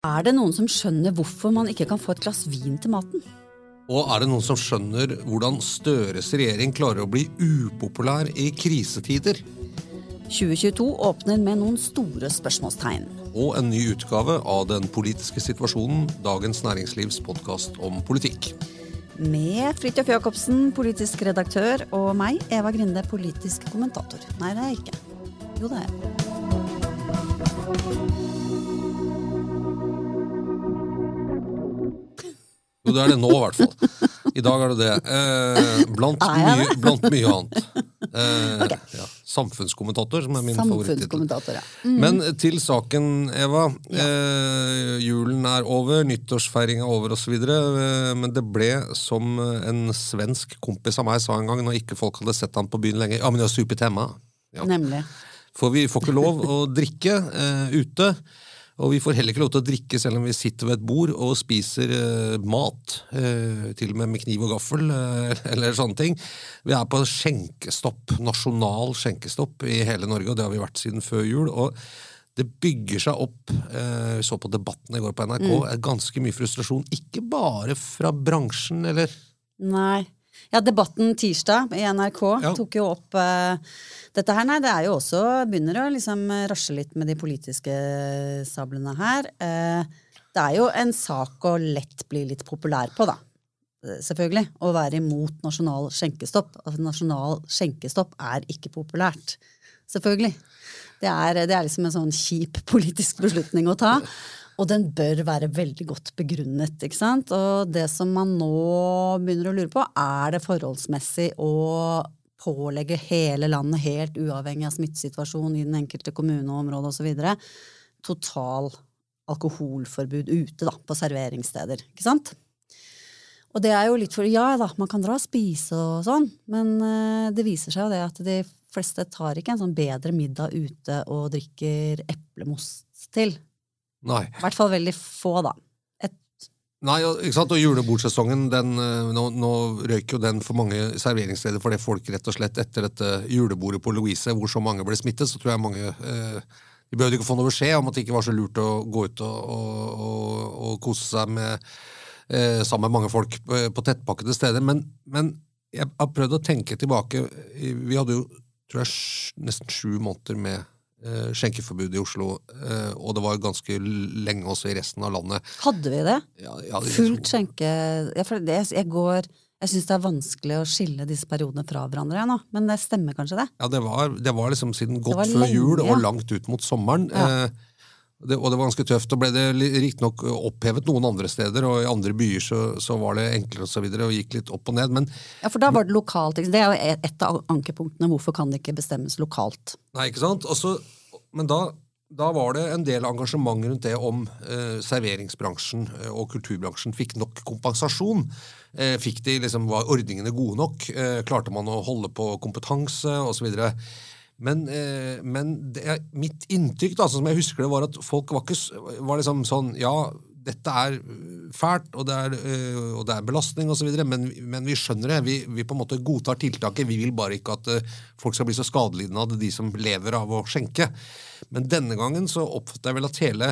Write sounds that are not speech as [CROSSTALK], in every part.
Er det noen som skjønner hvorfor man ikke kan få et glass vin til maten? Og er det noen som skjønner hvordan Støres regjering klarer å bli upopulær i krisetider? 2022 åpner med noen store spørsmålstegn. Og en ny utgave av Den politiske situasjonen, Dagens Næringslivs podkast om politikk. Med Fridtjof Jacobsen, politisk redaktør, og meg, Eva Grinde, politisk kommentator. Nei, det er jeg ikke. Jo, det er jeg. Jo, det er det nå, i hvert fall. I dag er det det. Eh, blant, mye, blant mye annet. Eh, ja, samfunnskommentator, som er min favorittittel. Samfunnskommentator, Mm. Men til saken, Eva. Eh, julen er over, nyttårsfeiring er over osv. Eh, men det ble, som en svensk kompis av meg sa en gang, når ikke folk hadde sett han på byen lenger, ja, men jeg har supert hjemme. Ja. Nemlig. For vi får ikke lov å drikke eh, ute. Og vi får heller ikke lov til å drikke selv om vi sitter ved et bord og spiser eh, mat. Eh, til og med med kniv og gaffel, eh, [LAUGHS] eller sånne ting. Vi er på skjenkestopp, nasjonal skjenkestopp i hele Norge, og det har vi vært siden før jul. og det bygger seg opp, eh, vi så på debatten i går på NRK, Mm. ganske mye frustrasjon. Ikke bare fra bransjen, eller Nei. Ja, Debatten tirsdag i NRK Ja. tok jo opp uh, dette her. Nei, det er jo også Begynner å liksom rasje litt med de politiske sablene her. Uh, det er jo en sak å lett bli litt populær på, da. Eh, Selvfølgelig. Å være imot nasjonal skjenkestopp. Altså, nasjonal skjenkestopp er ikke populært. Selvfølgelig. Det er, det er liksom en sånn kjip politisk beslutning å ta. Og den bør være veldig godt begrunnet. ikke sant? Og det som man nå begynner å lure på, er det forholdsmessig å pålegge hele landet, helt uavhengig av smittesituasjonen i den enkelte kommune og område osv., total alkoholforbud ute da, på serveringssteder. ikke sant? Og det er jo litt for Ja da, man kan dra og spise og sånn, men eh, det viser seg jo det at de fleste tar ikke en sånn bedre middag ute og drikker eplemost til. Nei. I hvert fall veldig få, da. Nei, ikke sant? og julebordsesongen, den, eh, nå, nå røyk jo den for mange serveringssteder fordi folk rett og slett etter dette julebordet på Louise, hvor så mange ble smittet, så tror jeg mange eh, De behøvde ikke få noe beskjed om at det ikke var så lurt å gå ut og, og, og, og kose seg med, eh, sammen med mange folk på, på tettpakkede steder. Men, men jeg har prøvd å tenke tilbake. Vi hadde jo tror jeg, nesten sju måneder med eh, skjenkeforbud i Oslo, eh, og det var ganske lenge også i resten av landet. hadde vi det? Ja, ja, det- Fullt skjenke... Ja, det, jeg går Jeg syns det er vanskelig å skille disse periodene fra hverandre nå. Men det stemmer kanskje, det? Ja, det var, det var liksom siden godt før lenge, jul og langt ut mot sommeren. Eh, det, og det var ganske tøft. Og ble det riktignok opphevet noen andre steder, og i andre byer så, så var det enklere og så videre, og gikk litt opp og ned. Men Ja, For da var det lokalt. Det er jo et- av ankepunktene. Hvorfor kan det ikke bestemmes lokalt? nei, ikke sant? Også, men da da var det en del engasjement rundt det om eh, serveringsbransjen eh, og kulturbransjen fikk nok kompensasjon. Eh, fikk de liksom, Var ordningene gode nok? Eh, klarte man å holde på kompetanse osv.? Men, eh, men det mitt inntrykk, da, som jeg husker det, var at folk var, ikke, var liksom sånn Ja, dette er fælt, og det er, øh, og det er belastning osv., men, men vi skjønner det. Vi, vi på en måte godtar tiltaket. Vi vil bare ikke at øh, folk skal bli så skadelidende av det, de som lever av å skjenke. Men denne gangen så oppfatter jeg vel at hele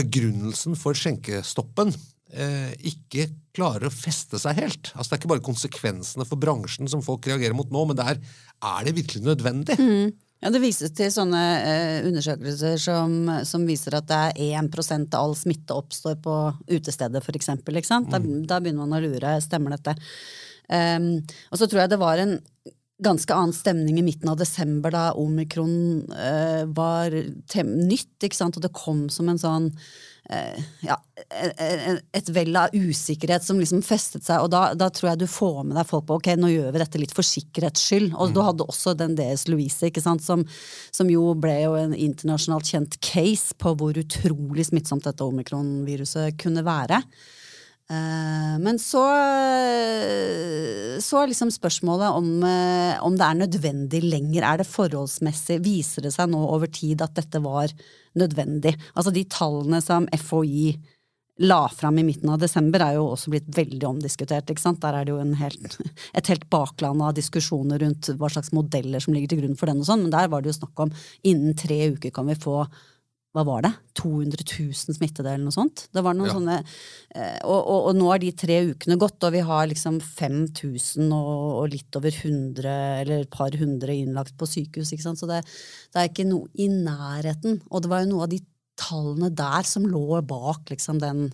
begrunnelsen for skjenkestoppen eh, ikke klarer å feste seg helt. Altså Det er ikke bare konsekvensene for bransjen som folk reagerer mot nå, men det er er det virkelig nødvendig? Ja, Det vises til sånne eh, undersøkelser som, som viser at det er 1 av all smitte oppstår på utestedet, for eksempel. Da, da begynner man å lure. Stemmer dette? Um, og så tror jeg det var en ganske annen stemning i midten av desember, da omikron eh, var nytt, ikke sant? og det kom som en sånn eh, ja, e- e- et vell av usikkerhet som liksom festet seg, og da, da tror jeg du får med deg folk på ok, nå gjør vi dette litt for sikkerhets skyld. Og du hadde også den DS Louise, ikke sant, som, som jo ble jo en internasjonalt kjent case på hvor utrolig smittsomt dette omikron-viruset kunne være. Eh, Men så, så er liksom spørsmålet om, eh, om det er nødvendig lenger. Er det forholdsmessig? Viser det seg nå over tid at dette var nødvendig? Altså de tallene som FHI la fram i midten av desember, er jo også blitt veldig omdiskutert. ikke sant? Der er det jo helt, [LAUGHS] et helt bakland av diskusjoner rundt hva slags modeller som ligger til grunn for den. og sånn, Men der var det jo snakk om innen tre uker kan vi få hva var det? 200 000 smittede, eller noe sånt? Det var noen Ja. sånne, eh, og, og, og nå har de tre ukene gått, og vi har liksom 5000 og, og litt over 100, eller et par hundre innlagt på sykehus. ikke sant? Så det, det er ikke noe i nærheten. Og det var jo noe av de tallene der som lå bak liksom den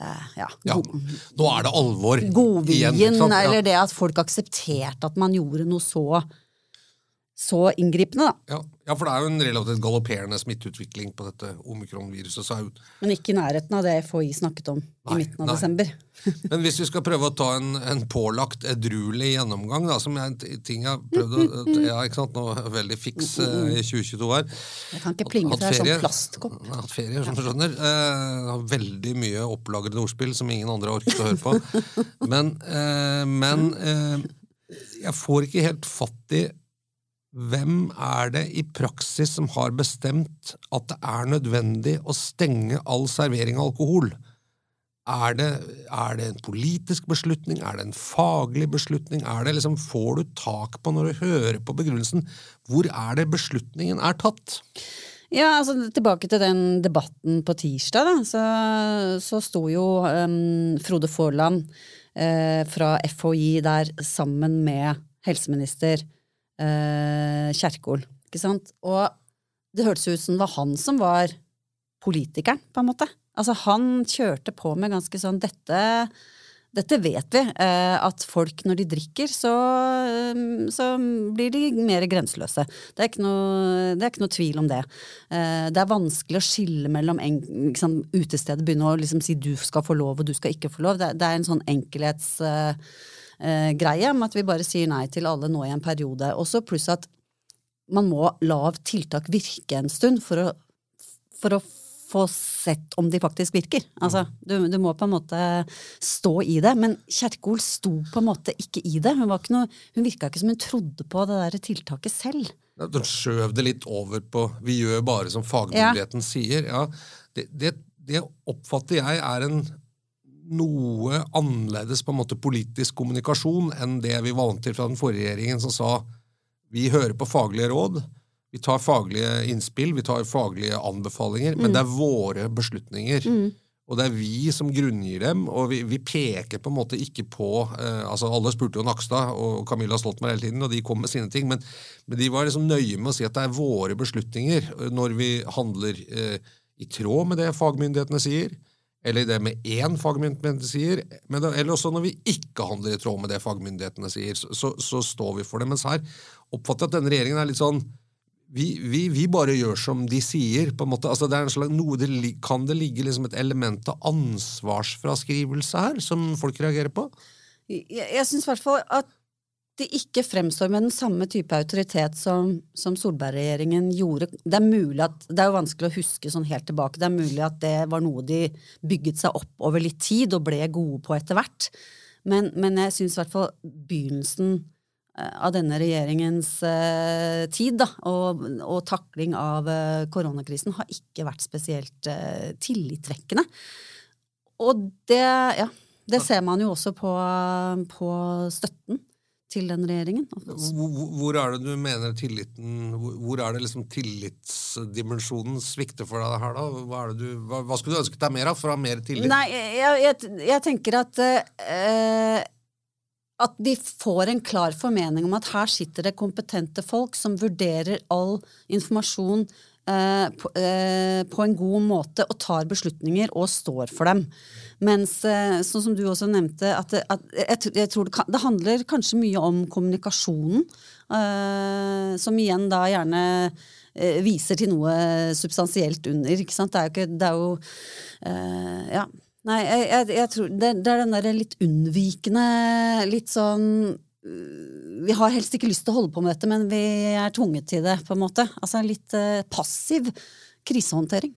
eh, ja, Ja, nå er det alvor. godviljen, igjen? Ja. eller det at folk aksepterte at man gjorde noe så, så inngripende, da. Ja, ja, for det er jo en relativt galopperende smitteutvikling på dette omikron-viruset. så er Men ikke i nærheten av det FHI snakket om Nei, i midten av nei. desember. [LAUGHS] Men hvis vi skal prøve å ta en, en pålagt edruelig gjennomgang, da, som er en ting jeg har prøvd å Ja, ikke sant, nå veldig fiks eh, i 2022 her. Jeg kan ikke plinge, til det er sånn plastkopp. Jeg har hatt ferie, som du skjønner. Eh, har veldig mye opplagrede ordspill som ingen andre har orket å høre på. [LAUGHS] Men, eh, men eh, jeg får ikke helt fatt i hvem er det i praksis som har bestemt at det er nødvendig å stenge all servering av alkohol? Er det, er det en politisk beslutning? Er det en faglig beslutning? Er det liksom, får du tak på når du hører på begrunnelsen? Hvor er det beslutningen er tatt? Ja, altså Tilbake til den debatten på tirsdag. da, Så, så sto jo um, Frode Forland eh, fra FHI der sammen med helseminister eh, Kjerkol. Ikke sant? Og det hørtes ut som det var han som var politikeren, på en måte. Altså Han kjørte på med ganske sånn Dette dette vet vi, eh, at folk når de drikker, så, eh, så blir de mer grenseløse. Det er noe, det er ikke noe tvil om det. Eh, Det er vanskelig å skille mellom en, liksom, utestedet, begynne å liksom si du skal få lov og du skal ikke få lov. Det, det er en sånn enkelhets greie om at vi bare sier nei til alle nå i en periode. Også pluss at man må la tiltak virke en stund for å, for å få sett om de faktisk virker. Altså, du, du må på en måte stå i det. Men Kjerkol sto på en måte ikke i det. Hun, var ikke noe, hun virka ikke som hun trodde på det der tiltaket selv. Ja, De skjøv det litt over på Vi gjør bare som fagmyndigheten sier. Ja, det, det, det oppfatter jeg er en noe annerledes på en måte politisk kommunikasjon enn det vi var vant til fra den forrige regjeringen, som sa vi hører på faglige råd, vi tar faglige innspill, vi tar faglige anbefalinger, men det er våre beslutninger. Og det er vi som grunngir dem, og vi, vi peker på en måte ikke på eh, altså Alle spurte jo Nakstad og Camilla Stoltenberg hele tiden, og de kom med sine ting, men, men de var liksom nøye med å si at det er våre beslutninger når vi handler eh, i tråd med det fagmyndighetene sier, eller det med én fagmyndighet sier, eller også når vi ikke handler i tråd med det fagmyndighetene sier, så, så, så står vi for det. Mens her oppfatter jeg at denne regjeringen er litt sånn vi, vi, vi bare gjør som de sier. på en måte. Altså, det er en slags, noe, det, kan det ligge liksom et element av ansvarsfraskrivelse her, som folk reagerer på? Jeg, jeg syns i hvert fall at de ikke fremstår med den samme type autoritet som, som Solberg-regjeringen gjorde. Det er, at, det er jo vanskelig å huske sånn helt tilbake. Det er mulig at det var noe de bygget seg opp over litt tid og ble gode på etter hvert. Men, men jeg syns i hvert fall begynnelsen eh, av denne regjeringens eh, tid da, og, og, takling av eh, koronakrisen har ikke vært spesielt eh, tillitvekkende. Og det, ja, det ser man jo også på, på støtten til den regjeringen. Hvor, er det du mener tilliten Hvor er det liksom tillitsdimensjonen svikter for deg her, da? Hva, du, hva, hva skulle du ønsket deg mer av for å ha mer tillit? Nei, jeg, jeg, jeg tenker at uh, at vi får en klar formening om at her sitter det kompetente folk som vurderer all informasjon på, uh, på en god måte og tar beslutninger og står for dem. Mens, eh, sånn som du også nevnte, at, at jeg, jeg, tror det, kan, det, handler kanskje mye om kommunikasjonen. Som igjen da gjerne viser til noe substansielt under. ikke sant? Det er jo ikke Det er jo Ja. Nei, jeg, jeg, jeg tror det, det, er den derre litt unnvikende, litt sånn vi har helst ikke lyst til å holde på med dette, men vi er tvunget til det, på en måte. Altså en litt passiv krisehåndtering.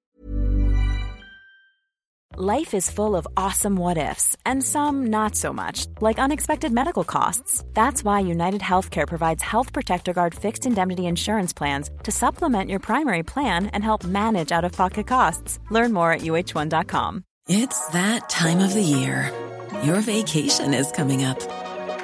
Life is full of awesome what ifs, and some not so much, like unexpected medical costs. That's why United Healthcare provides Health Protector Guard fixed indemnity insurance plans to supplement your primary plan and help manage out of pocket costs. Learn more at uh1.com. It's that time of the year. Your vacation is coming up.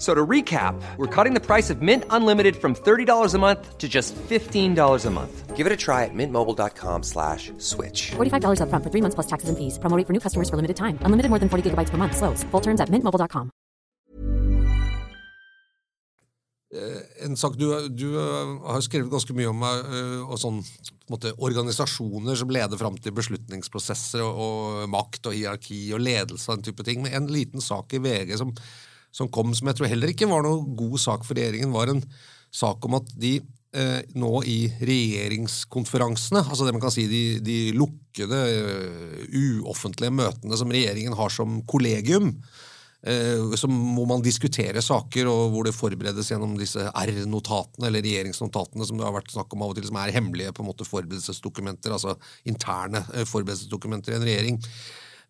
So to recap, we're cutting the price of Mint Unlimited from $30 a month to just $15 a month. Give it a try at mintmobile.com slash switch. $45 up front for three months plus taxes and fees. Promo for new customers for limited time. Unlimited more than 40 gigabytes per month. Slows. Full terms at mintmobile.com. Eh, en sak du, du eh, har skrevet ganske mye om uh, og sånn, måte, organisasjoner som leder fram til beslutningsprosesser og, og, makt og hierarki og ledelse og den type ting. Men en liten sak i VG som som kom, som jeg tror heller ikke var noe god sak for regjeringen, var en sak om at de eh, nå i regjeringskonferansene, altså det man kan si de, de lukkede, uh, uoffentlige møtene som regjeringen har som kollegium, eh, som, hvor man diskuterer saker, og hvor det forberedes gjennom disse R-notatene, eller regjeringsnotatene, som det har vært snakk om av og til, som er hemmelige på en måte forberedelsesdokumenter, altså interne eh, forberedelsesdokumenter i en regjering.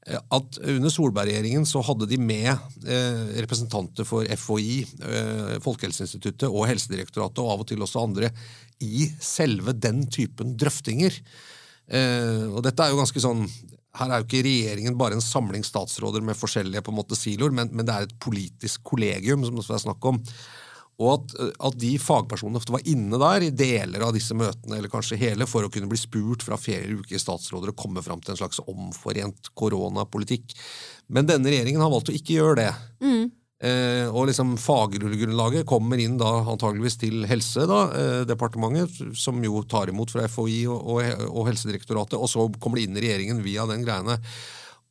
Eh, at under Solberg-regjeringen så hadde de med eh, representanter for FHI, eh, Folkehelseinstituttet og Helsedirektoratet, og av og til også andre, i selve den typen drøftinger. Og dette er jo ganske sånn her er jo ikke regjeringen bare en samling statsråder med forskjellige på en måte siloer, men, men det er et politisk kollegium som det er snakk om. Og at, at, de fagpersonene ofte var inne der i deler av disse møtene, eller kanskje hele, for å kunne bli spurt fra flere ulike statsråder og komme fram til en slags omforent koronapolitikk. Men denne regjeringen har valgt å ikke gjøre det. Mm. Eh, og liksom faggrunnlaget kommer inn da antageligvis til Helsedepartementet, eh, som jo tar imot fra FHI og, og, og Helsedirektoratet, og så kommer det inn i regjeringen via den greiene.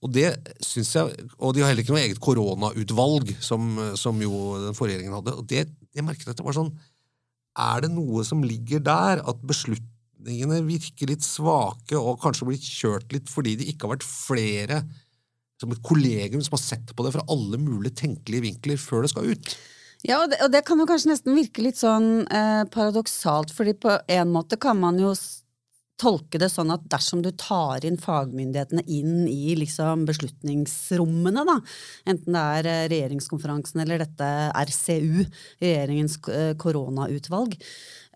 Og det synes jeg, og de har heller ikke noe eget koronautvalg, som, som jo den forrige regjeringen hadde. og det jeg merket at det var sånn Er det noe som ligger der, at beslutningene virker litt svake og kanskje blitt kjørt litt fordi det ikke har vært flere som et kollegium som har sett på det fra alle mulige tenkelige vinkler før det skal ut? Ja, og det, og det kan jo kanskje nesten virke litt sånn eh, paradoksalt, fordi på en måte kan man jo tolke det sånn at dersom du tar inn fagmyndighetene inn i liksom beslutningsrommene, da, enten det er eh, regjeringskonferansen eller dette RCU, regjeringens eh, koronautvalg,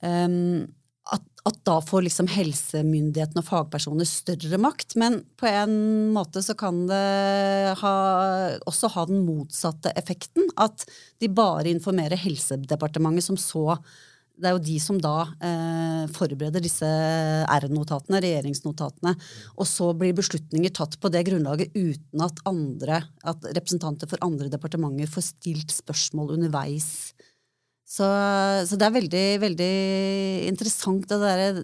um, at, at, da får liksom helsemyndighetene og fagpersoner større makt. Men på en måte så kan det ha, også ha den motsatte effekten. At de bare informerer Helsedepartementet, som så det er jo de som da eh, forbereder disse R-notatene, regjeringsnotatene. Og så blir beslutninger tatt på det grunnlaget uten at, andre, at representanter for andre departementer får stilt spørsmål underveis. Så, så det er veldig, veldig interessant. Det der,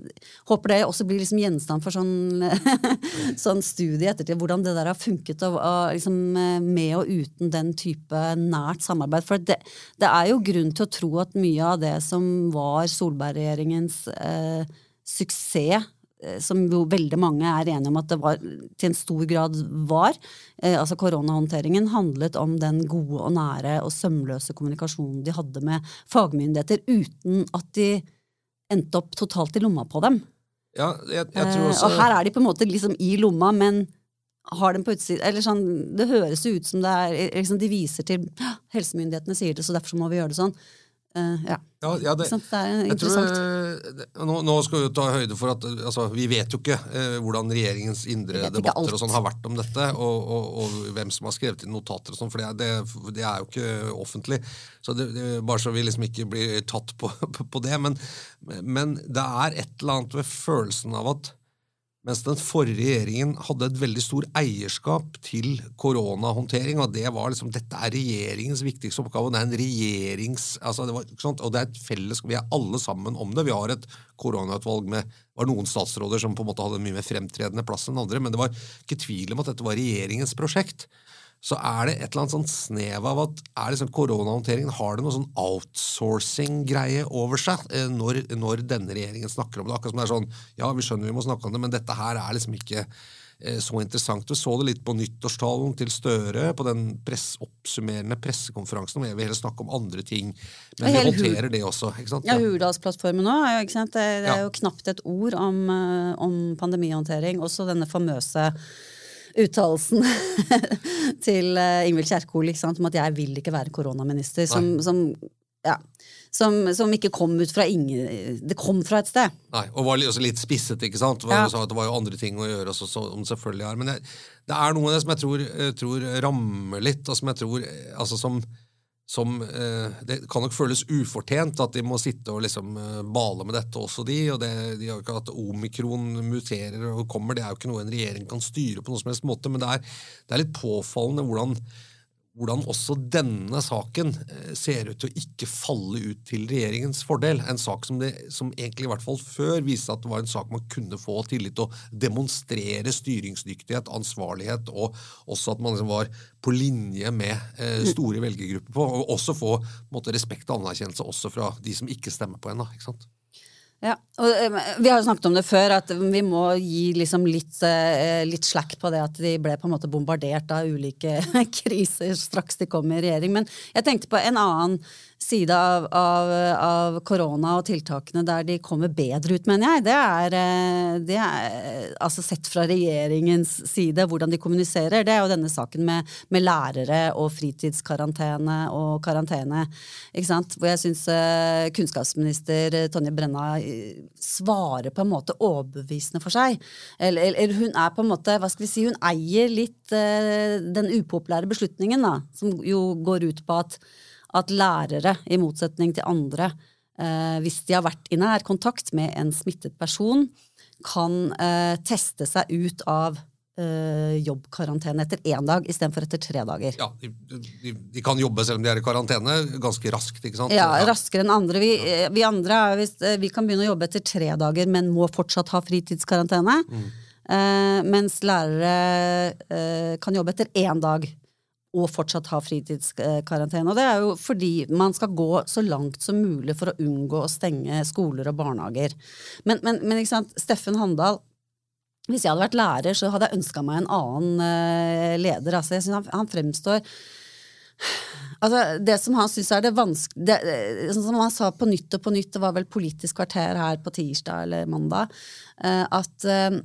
håper det også blir liksom gjenstand for sånn, [LAUGHS] sånn studie ettertid, hvordan det der har funket og, og liksom, med og uten den type nært samarbeid. For det, det, er jo grunn til å tro at mye av det som var Solberg-regjeringens eh, suksess Eh, som jo veldig mange er enige om at det var, til en stor grad var. Eh, altså Koronahåndteringen handlet om den gode og nære og sømløse kommunikasjonen de hadde med fagmyndigheter, uten at de endte opp totalt i lomma på dem. Ja, jeg, jeg tror eh, også... og her er de på en måte liksom i lomma, men har dem på utsiden eller sånn, Det høres ut som det er liksom De viser til helsemyndighetene sier det, så derfor må vi gjøre det sånn. Uh, ja. Ja, ja, det, det, er interessant. Tror, eh, nå, nå, skal vi ta høyde for at altså, vi vet jo ikke eh, hvordan regjeringens indre debatter og sånn har vært om dette, og, og, og, hvem som har skrevet inn notater og sånn, for det, det, er jo ikke offentlig. Så Bare så vi liksom ikke blir tatt på, [LAUGHS] på det. Men, men det er et eller annet ved følelsen av at mens den forrige regjeringen hadde et veldig stor eierskap til koronahåndtering, og det var liksom, dette er regjeringens viktigste oppgave. og Det er en regjerings... Altså det var, og det er et felles, Vi er alle sammen om det. Vi har et koronautvalg med var noen statsråder som på en måte hadde en mye mer fremtredende plass enn andre, men det var ikke tvil om at dette var regjeringens prosjekt så er det et eller annet sånn snev av at er liksom koronahåndteringen har det noe sånn outsourcing-greie over seg eh, når, når, denne regjeringen snakker om det. Akkurat som det er sånn Ja, vi skjønner vi må snakke om det, men dette her er liksom ikke eh, så interessant. Du så det litt på nyttårstalen til Støre, på den press, oppsummerende pressekonferansen. Jeg vil heller snakke om andre ting, men vi håndterer det også. ikke sant? Ja, Hurdalsplattformen òg. Det, det er jo knapt et ord om, eh, om pandemihåndtering. Også denne famøse uttalelsen [LAUGHS] til uh, Ingvild Kjerkol om at jeg vil ikke være koronaminister. Som, som, ja, som, som, ikke kom ut fra ingen Det kom fra et sted. Nei, Og var også litt spisset, ikke sant? Ja. Sa at det var jo andre ting å gjøre, så, så, om selvfølgelig er. Men det, det, er noe av det som jeg tror, tror rammer litt, og som jeg tror altså som som eh, Det kan nok føles ufortjent at de må sitte og liksom eh, bale med dette, også de. og det, de har jo ikke At omikron muterer og kommer, det er jo ikke noe en regjering kan styre på noen som helst måte. Men det er, det er litt påfallende hvordan hvordan også denne saken eh, ser ut til å ikke falle ut til regjeringens fordel. En sak som, det, som egentlig i hvert fall før viste at det var en sak man kunne få tillit til å demonstrere styringsdyktighet, ansvarlighet, og også at man liksom var på linje med eh, store velgergrupper på. Og også få måte, respekt og anerkjennelse også fra de som ikke stemmer på henne. ikke sant? Ja, og eh, Vi har jo snakket om det før, at vi må gi liksom litt, eh, litt slack på det at de ble på en måte bombardert av ulike [LAUGHS] kriser straks de kom i regjering. Men jeg tenkte på en annen side av, av, av, korona og tiltakene der de kommer bedre ut, mener jeg. Det er, eh, det er, altså sett fra regjeringens side, hvordan de kommuniserer. Det er jo denne saken med, med lærere og fritidskarantene og karantene. Ikke sant? Hvor jeg syns uh, kunnskapsminister Tonje Brenna eh, svarer på en måte overbevisende for seg. Eller, eller, hun er på en måte, hva skal vi si, hun eier litt den upopulære beslutningen, da, som jo går ut på at at lærere, i motsetning til andre, eh, hvis de har vært i nær kontakt med en smittet person, kan eh, teste seg ut av eh, jobbkarantene etter én dag istedenfor etter tre dager. Ja, de, de, de, kan jobbe selv om de er i karantene, ganske raskt. ikke sant? Ja, raskere enn andre. Vi, vi andre eh, vi kan begynne å jobbe etter tre dager, men må fortsatt ha fritidskarantene. Mm. Eh, mens lærere eh, kan jobbe etter én dag og fortsatt ha fritidskarantene. Og det er jo fordi man skal gå så langt som mulig for å unngå å stenge skoler og barnehager. Men, men, men ikke sant, Steffen Handal hvis jeg hadde vært lærer, så hadde jeg ønska meg en annen uh, leder. Altså, jeg synes han, han fremstår Altså, det som han syns er det vanskelig eh, Sånn som han sa på nytt og på nytt, det var vel Politisk kvarter her på tirsdag eller mandag, eh, at eh,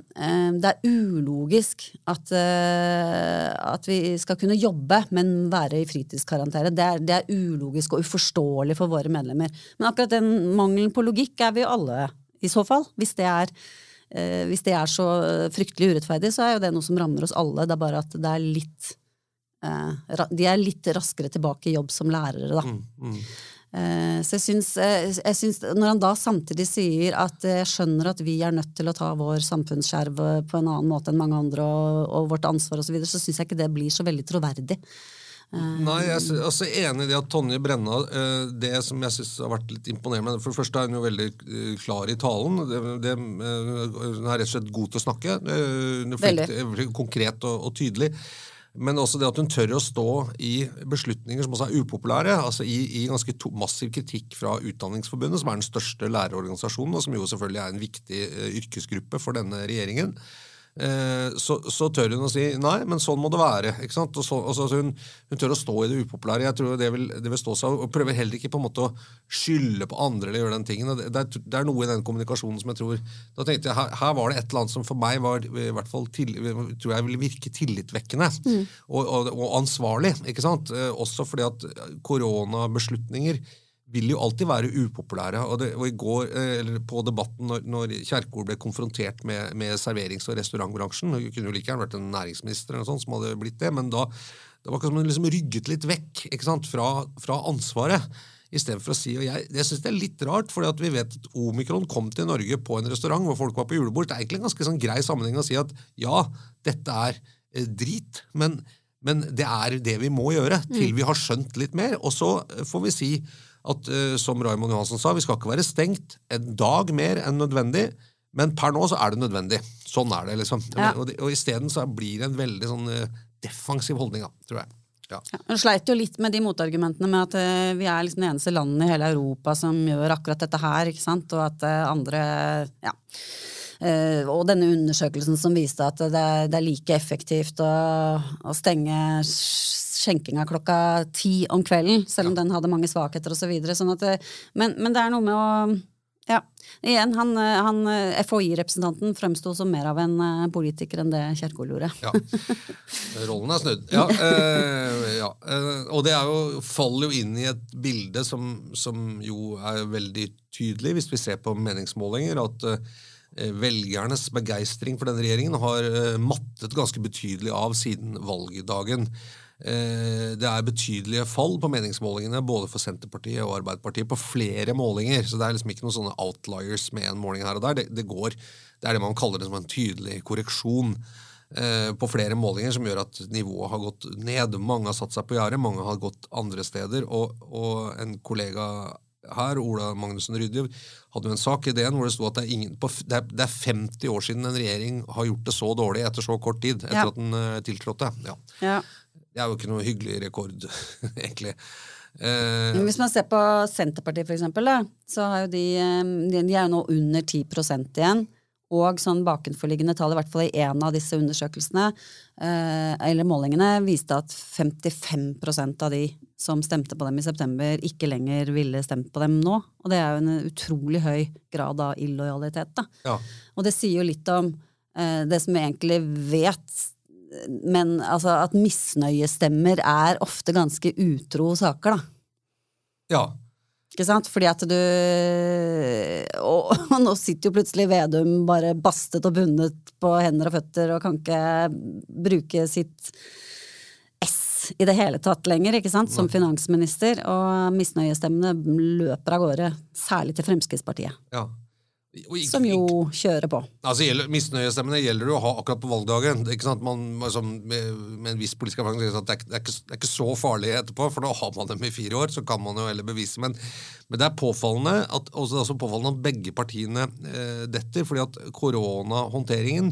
det er ulogisk at, at vi skal kunne jobbe, men være i fritidskarantene. Det det er ulogisk og uforståelig for våre medlemmer. Men akkurat den mangelen på logikk er vi alle, i så fall. Hvis det er hvis det er så fryktelig urettferdig, så er jo det noe som rammer oss alle. Det er bare at det er litt de er litt raskere tilbake i jobb som lærere, da. Mm, mm. Eh, så jeg syns, eh, jeg syns Når han da samtidig sier at jeg skjønner at vi er nødt til å ta vår samfunnsskjerv på en annen måte enn mange andre, og, og vårt ansvar osv., så, videre, så syns jeg ikke det blir så veldig troverdig. Nei, jeg er altså enig i det at Tonje Brenna eh, Det som jeg synes har vært litt imponerende For det første er hun jo veldig eh, klar i talen. Det, det, eh, hun er rett og slett god til å snakke. Hun er flink, konkret og, og tydelig. Men også det at hun tør å stå i beslutninger som også er upopulære. altså I, i ganske to, massiv kritikk fra Utdanningsforbundet, som er den største lærerorganisasjonen, og som jo selvfølgelig er en viktig uh, yrkesgruppe for denne regjeringen. Eh, så, så tør hun å si nei, men sånn må det være. ikke sant? Og så, og så, hun, hun tør å stå i det upopulære. Jeg tror det vil, det vil stå seg, og prøver heller ikke på en måte å skylde på andre eller gjøre den tingen. Det, det, er, det er noe i den kommunikasjonen som jeg tror Da tenkte jeg, her, her var det et eller annet som for meg var i hvert fall til, tror jeg ville virke tillitvekkende og, og, og ansvarlig. ikke sant? Eh, Også fordi at koronabeslutninger vil jo alltid være upopulære. Og, det, og i går, eh, eller på debatten når, når Kjerkol ble konfrontert med, med serverings- og restaurantbransjen Hun kunne jo like gjerne vært en næringsminister eller noe sånt som hadde blitt det, men da det var som hun liksom rygget litt vekk ikke fra, fra ansvaret. Istedenfor å si og Jeg, jeg syns det er litt rart, fordi vi vet at omikron kom til Norge på en restaurant hvor folk var på julebord. Det er egentlig en ganske sånn grei sammenheng å si at ja, dette er eh, drit, men, men det er det vi må gjøre til vi har skjønt litt mer. Og så eh, får vi si at eh, som Raymond Johansen sa, vi skal ikke være stengt en dag mer enn nødvendig. Men per nå så er det nødvendig. Sånn er det, liksom. Ja. Og, og isteden så blir det en veldig sånn eh, defensiv holdning, da, tror jeg. Ja. Hun sleit jo litt med de motargumentene med at uh, vi er liksom det eneste landet i hele Europa som gjør akkurat dette her, ikke sant, og at uh, andre Ja. Eh, og denne undersøkelsen som viste at det er, det er like effektivt å, å stenge skjenkinga klokka ti om kvelden, selv om den hadde mange svakheter osv. Så sånn at, men, men det er noe med å ja. Igjen, han, eh, han eh, FHI-representanten fremsto som mer av en eh, politiker enn det Kjerkol gjorde. Ja. Rollen er snudd. Ja, eh, ja. Eh, og det er jo, faller jo inn i et bilde som, som jo er veldig tydelig, hvis vi ser på meningsmålinger, at eh, velgernes begeistring for denne regjeringen har eh, mattet ganske betydelig av siden valgdagen. Eh, Det er betydelige fall på meningsmålingene både for Senterpartiet og Arbeiderpartiet på flere målinger, så det er liksom ikke noen sånne outliers med en måling her og der. Det, det, går, det er det man kaller det som en tydelig korreksjon eh, på flere målinger som gjør at nivået har gått ned. Mange har satt seg på gjerdet, mange har gått andre steder. Og, og en kollega her, Ola Magnussen Rydje, hadde jo en sak i DN hvor det sto at det er, ingen, på, det, er, det er 50 år siden en regjering har gjort det så dårlig etter så kort tid. etter Ja. at den uh, tiltrådte. Ja. Ja. Det er jo ikke noe hyggelig rekord, [LAUGHS] egentlig. Uh, hvis man ser på Senterpartiet, for eksempel, da, så har jo de, eh, de, de er jo nå under 10% igjen. Og sånn bakenforliggende tall, i hvert fall i én av disse undersøkelsene, eh, eller målingene, viste at 55% av de som stemte på dem i september, ikke lenger ville stemt på dem nå. Og det er jo en utrolig høy grad av illojalitet. ja. Og det sier jo litt om eh, det som vi egentlig vet, men altså at misnøyestemmer er ofte ganske utro saker, da. ja. Ikke sant? Fordi at du og, [LAUGHS] og nå sitter jo plutselig Vedum bare bastet og bundet på hender og føtter og kan ikke bruke sitt S i det hele tatt lenger, ikke sant, som finansminister. Og misnøyestemmene løper av gårde, særlig til Fremskrittspartiet, ja. Ikke- som jo kjører på. Altså, Misnøyestemmene gjelder det å ha akkurat på valgdagen. Ikke sant? Man, liksom, med, med en viss politisk erfaring sier at det er, det, er ikke, det er ikke så farlig etterpå, for da har man dem i fire år, så kan man jo heller bevise. Men, men det er påfallende at, også, også påfallende at begge partiene eh, detter, fordi at koronahåndteringen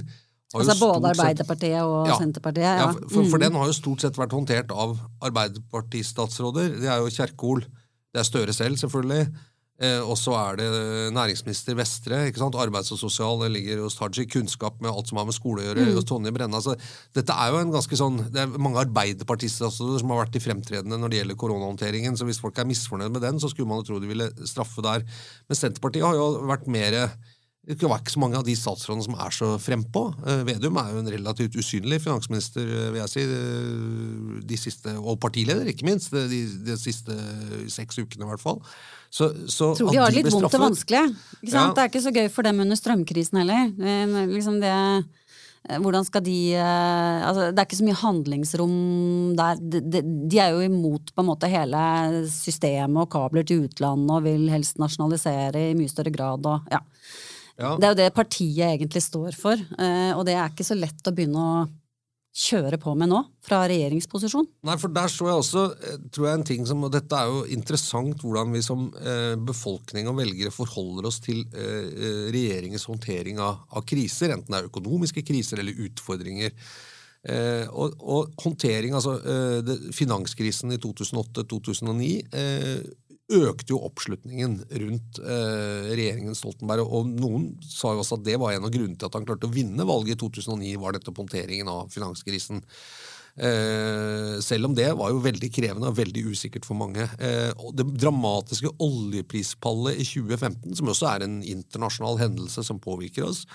har jo Altså både Arbeiderpartiet sett- og Ja. Senterpartiet. Ja, Ja. for, for, for Mm. den har jo stort sett vært håndtert av Arbeiderpartistatsråder. Det er jo Kjerkol, det er Støre selv, selvfølgelig. Eh, og så er det næringsminister Vestre. ikke sant? Arbeids- og sosial det ligger hos Tajik. Kunnskap med alt som har med skole å gjøre, Mm. hos Tonje Brenna. Så dette er jo en ganske sånn Det er mange arbeiderpartistatsråder som har vært i fremtredende når det gjelder koronahåndteringen. Så hvis folk er misfornøyd med den, så skulle man jo tro de ville straffe der. Men Senterpartiet har jo vært mer det var ikke så mange av de statsrådene som er så frempå. Eh, Vedum er jo en relativt usynlig finansminister, eh, vil jeg si, eh, de siste, og partileder, ikke minst, de, de, siste seks ukene i hvert fall. Så, så tror de har det litt vondt og vanskelig. Ja. Det er ikke så gøy for dem under strømkrisen heller. Er liksom det, hvordan skal de altså, Det er ikke så mye handlingsrom der. De, de, de er jo imot på en måte hele systemet og kabler til utlandet og vil helst nasjonalisere i mye større grad. Og, ja. Ja. Det er jo det partiet egentlig står for, eh, og det er ikke så lett å begynne å kjøre på med nå, fra regjeringsposisjon. Nei, for der så jeg også, eh, tror jeg, en ting som, og dette er jo interessant, hvordan vi som eh, befolkning og velgere forholder oss til eh, eh, regjeringens håndtering av, av kriser, enten det er økonomiske kriser eller utfordringer. Eh, og, og håndtering, altså det, Finanskrisen i 2008-2009 eh, økte jo oppslutningen rundt eh, regjeringen Stoltenberg. Og noen sa jo også at det var en av grunnene til at han klarte å vinne valget i 2009, var nettopp håndteringen av finanskrisen. Eh, selv om det var jo veldig krevende og veldig usikkert for mange. Eh, det dramatiske oljeprispallet i 2015, som også er en internasjonal hendelse som påvirker oss,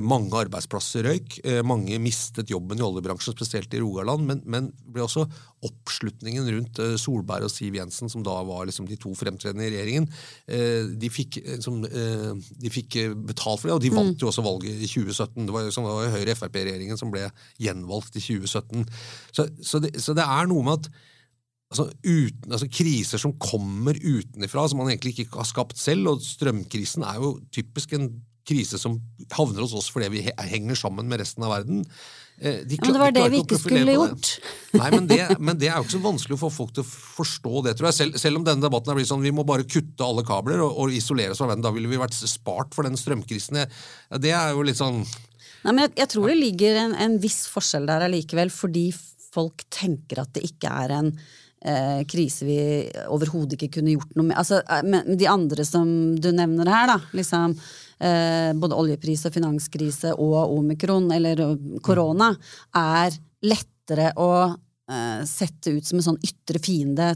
mange arbeidsplasser røyk. Eh, mange mistet jobben i oljebransjen, spesielt i Rogaland. Men, men ble også oppslutningen rundt eh, Solberg og Siv Jensen, som da var liksom de to fremtredende i regjeringen, eh, de fikk, liksom, eh, de fikk eh, betalt for det, og de vant jo også valget i 2017. Det var jo var Høyre-Frp-regjeringen som ble gjenvalgt i 2017. Så, så, det, så det er noe med at Altså, uten, altså Kriser som kommer utenfra, som man egentlig ikke har skapt selv. og Strømkrisen er jo typisk en krise som havner hos oss fordi vi henger sammen med resten av verden. De, de Ja, men det var de det vi ikke skulle gjort. Nei, men det, men det er jo ikke så vanskelig å få folk til å forstå det, tror jeg. Selv, selv om denne debatten er blitt sånn vi må bare kutte alle kabler og, og isolere oss fra verden. Da ville vi vært spart for den strømkrisen. Det er jo litt sånn Nei, men jeg, jeg tror det ligger en, en viss forskjell der allikevel, fordi folk tenker at det ikke er en eh, krise vi overhodet ikke kunne gjort noe med. Altså, eh, men de andre som du nevner her, da, liksom eh, både oljepris og finanskrise og omikron, eller eh, korona, er lettere å eh, sette ut som en sånn ytre fiende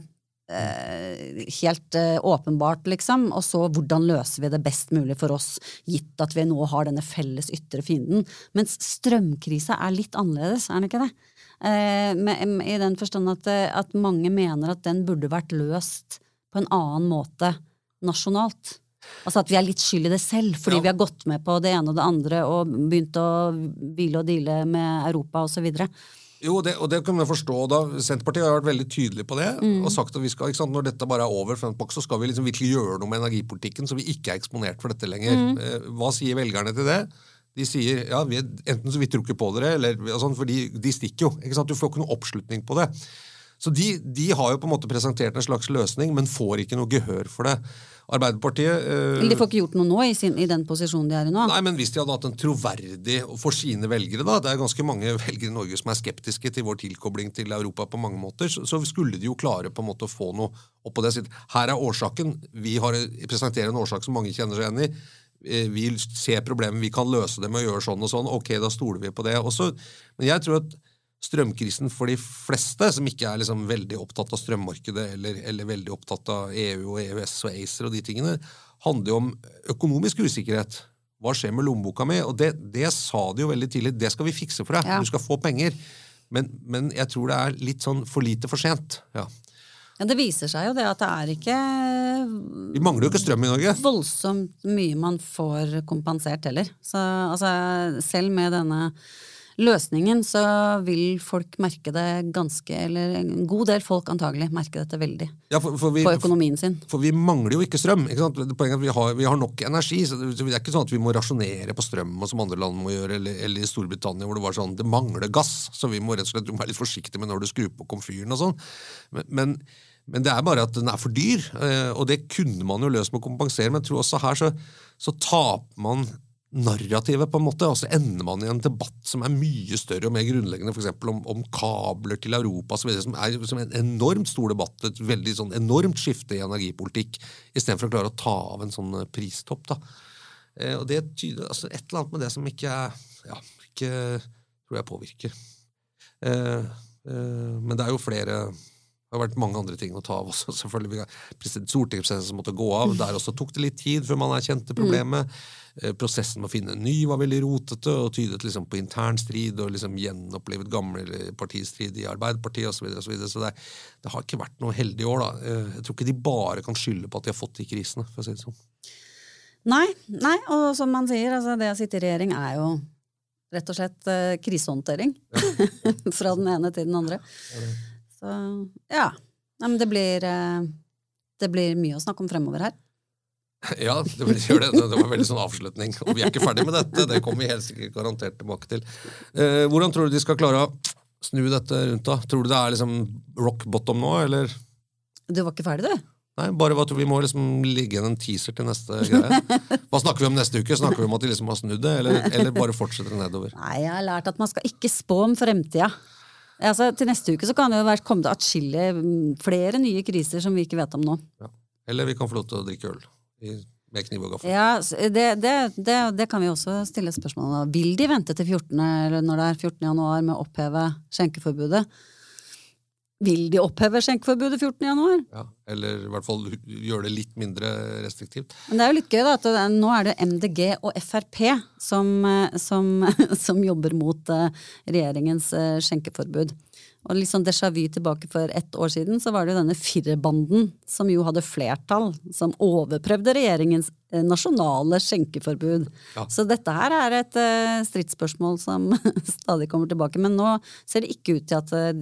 eh, helt åpenbart, liksom. Og så hvordan løser vi det best mulig for oss, gitt at vi nå har denne felles ytre fienden. Mens strømkrisa er litt annerledes, er den ikke det? Eh, I den forstand at, eh, at mange mener at den burde vært løst på en annen måte nasjonalt. Altså at vi er litt skyld i det selv, fordi Ja. vi har gått med på det ene og det andre og begynt å hvile og deale med Europa osv. Jo, det, og det kan vi forstå. Da, Senterpartiet har vært veldig tydelig på det. Mm. og sagt at vi skal, sant, Når dette bare er over, så skal vi liksom virkelig gjøre noe med energipolitikken, så vi ikke er eksponert for dette lenger. Mm. Eh, hva sier velgerne til det? De sier ja, vi, enten så vi tror ikke på dere, eller sånn, for de, de stikker jo. ikke sant? Du får ikke noe oppslutning på det. Så de, de har jo på en måte presentert en slags løsning, men får ikke noe gehør for det. Arbeiderpartiet øh, de får ikke gjort noe nå i, sin, i den posisjonen de er i nå. Nei, men Hvis de hadde hatt en troverdig for sine velgere da, Det er ganske mange [LAUGHS] velgere i Norge som er skeptiske til vår tilkobling til Europa på mange måter. Så, så skulle de jo klare på en måte å få noe opp på det. Her er årsaken. Vi har, presenterer en årsak som mange kjenner seg igjen i. Eh, Vi ser problemet, vi kan løse det med å gjøre sånn og sånn. Ok, da stoler vi på det. Også, men jeg tror at strømkrisen for de fleste, som ikke er liksom veldig opptatt av strømmarkedet eller, eller veldig opptatt av EU og EØS og ACER og de tingene, handler jo om økonomisk usikkerhet. Hva skjer med lommeboka mi? Og det, det sa de jo veldig tidlig. Det skal vi fikse for deg. Ja. Du skal få penger. Men, men jeg tror det er litt sånn for lite for sent. Ja. Ja, det viser seg jo det at det er ikke Vi mangler jo ikke strøm i Norge. voldsomt mye man får kompensert heller. Så altså, selv med denne løsningen så vil folk merke det ganske Eller en god del folk antagelig merke dette veldig Ja, for, for vi, på økonomien sin. For vi mangler jo ikke strøm. Ikke sant? Poenget er at vi har, vi har nok energi. så Det er ikke sånn at vi må rasjonere på strøm, som andre land må gjøre, eller, eller i Storbritannia hvor det var sånn det mangler gass, så vi må rett og slett være litt forsiktige med når du skrur på komfyren og sånn. Men, men, men det er bare at den er for dyr, eh, og det kunne man jo løst med å kompensere. Men jeg tror også her så, så taper man narrativet, på en måte, og så ender man i en debatt som er mye større og mer grunnleggende, f.eks. Om, om kabler til Europa, som, som er som en enormt stor debatt, et veldig sånn enormt skifte i energipolitikk, istedenfor å klare å ta av en sånn eh, pristopp. da. Eh, og det tyder altså et eller annet med det som ikke er ja, ikke tror jeg påvirker. Eh, eh, men det er jo flere det har vært mange andre ting å ta av også. [LAUGHS] selvfølgelig. Stortingsprosessen som måtte gå av. Der også tok det litt tid før man erkjente problemet. Mm. Prosessen med å finne en ny var veldig rotete og tydet liksom på intern strid og liksom gjenopplevet gamle partistrid i Arbeiderpartiet osv. Så, videre, og så, videre. så det, det har ikke vært noe heldig år. da. Eh, Jeg tror ikke de bare kan skylde på at de har fått de krisene. for å si det sånn. Nei, nei, og som man sier, altså det å sitte i regjering er jo rett og slett eh, krisehåndtering. [LAUGHS] Fra den ene til den andre. Så ja. Nei, men det blir, eh, det blir mye å snakke om fremover her. [LAUGHS] Ja, det, blir, det. det var veldig sånn avslutning. Og vi er ikke ferdig med dette. Det kommer vi helt sikkert garantert tilbake til. Eh, hvordan tror du de skal klare å snu dette rundt? da? Tror du det er liksom rock bottom nå, eller? Du var ikke ferdig, du? Nei, bare at vi må liksom ligge igjen en teaser til neste greie. Hva snakker vi om neste uke? Snakker vi om at de liksom har snudd det, eller, eller bare fortsetter nedover? Nei, jeg har lært at man skal ikke spå om fremtida. Altså, til neste uke så kan det jo være komme til atskillig mm, flere nye kriser som vi ikke vet om nå. Ja. Eller vi kan få lov til å drikke øl i, med kniv og gaffel. Ja, det, det, det, det kan vi også stille spørsmål om. Vil de vente til 14. eller når det er 14. januar med å oppheve skjenkeforbudet? Vil de oppheve skjenkeforbudet 14. januar? Ja. Eller i hvert fall gjøre det litt mindre restriktivt. Men det er jo litt gøy da, at det, nå er det MDG og Frp som, eh, som, [LAUGHS] som jobber mot eh, regjeringens eh, skjenkeforbud. Og litt sånn déjà vu tilbake for ett år siden, så var det jo denne firerbanden som jo hadde flertall, som overprøvde regjeringens eh, nasjonale skjenkeforbud. Ja. Så dette her er et eh, stridsspørsmål som [LAUGHS] stadig kommer tilbake. Men nå ser det ikke ut til at eh,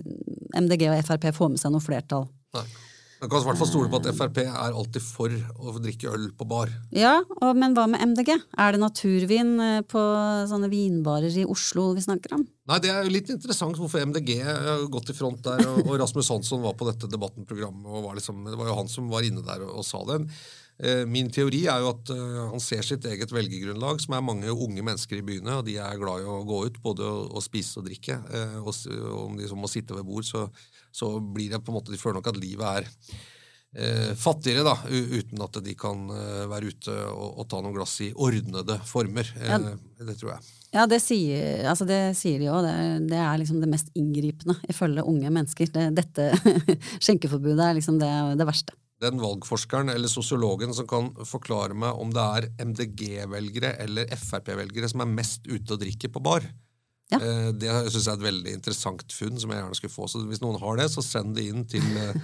MDG og Frp får med seg noe flertall. Nei. Man kan i hvert fall stole på at Frp er alltid for å drikke øl på bar. Ja, og, men hva med MDG? Er det naturvin eh, på sånne vinbarer i Oslo vi snakker om? Nei, Det er jo litt interessant hvorfor MDG har gått i front der. Og, og Rasmus Hansson var på dette debattenprogrammet, og var liksom, det var jo han som var inne der og, og sa det. Eh, Min teori er jo at eh, han ser sitt eget velgergrunnlag, som er mange unge mennesker i byene, og de er glad i å gå ut, både å, spise og drikke. Eh, Og, og om de så må sitte ved bord, så, så blir det på en måte De føler nok at livet er eh, fattigere, da, uten at de kan eh, være ute og, og ta noen glass i ordnede former. Eh, Det tror jeg. Ja, det sier, altså det sier de òg. Det, det er liksom det mest inngripende ifølge unge mennesker. Det, dette [LAUGHS] skjenkeforbudet er liksom det, det verste. den valgforskeren eller sosiologen som kan forklare meg om det er MDG-velgere eller Frp-velgere som er mest ute og drikker på bar. Ja. Eh, Det synes jeg er et veldig interessant funn som jeg gjerne skulle få. Så hvis noen har det, så send det inn til, eh,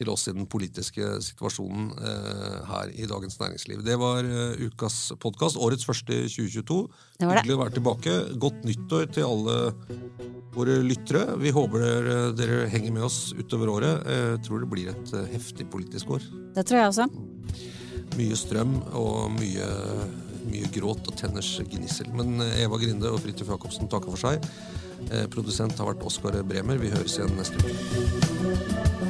til oss i den politiske situasjonen eh, her i Dagens Næringsliv. Det var ukas podkast. Årets første 2022. Det var det. Hyggelig å være tilbake. Godt nyttår til alle våre lyttere. Vi håper dere, dere henger med oss utover året. Jeg tror det blir et heftig politisk år. Det tror jeg også. Mye strøm og mye, mye gråt og tenners gnissel. Men eh, Eva Grinde og Fridtjof Jacobsen takker for seg. Eh, Produsent har vært Oskar Bremer. Vi høres igjen neste uke.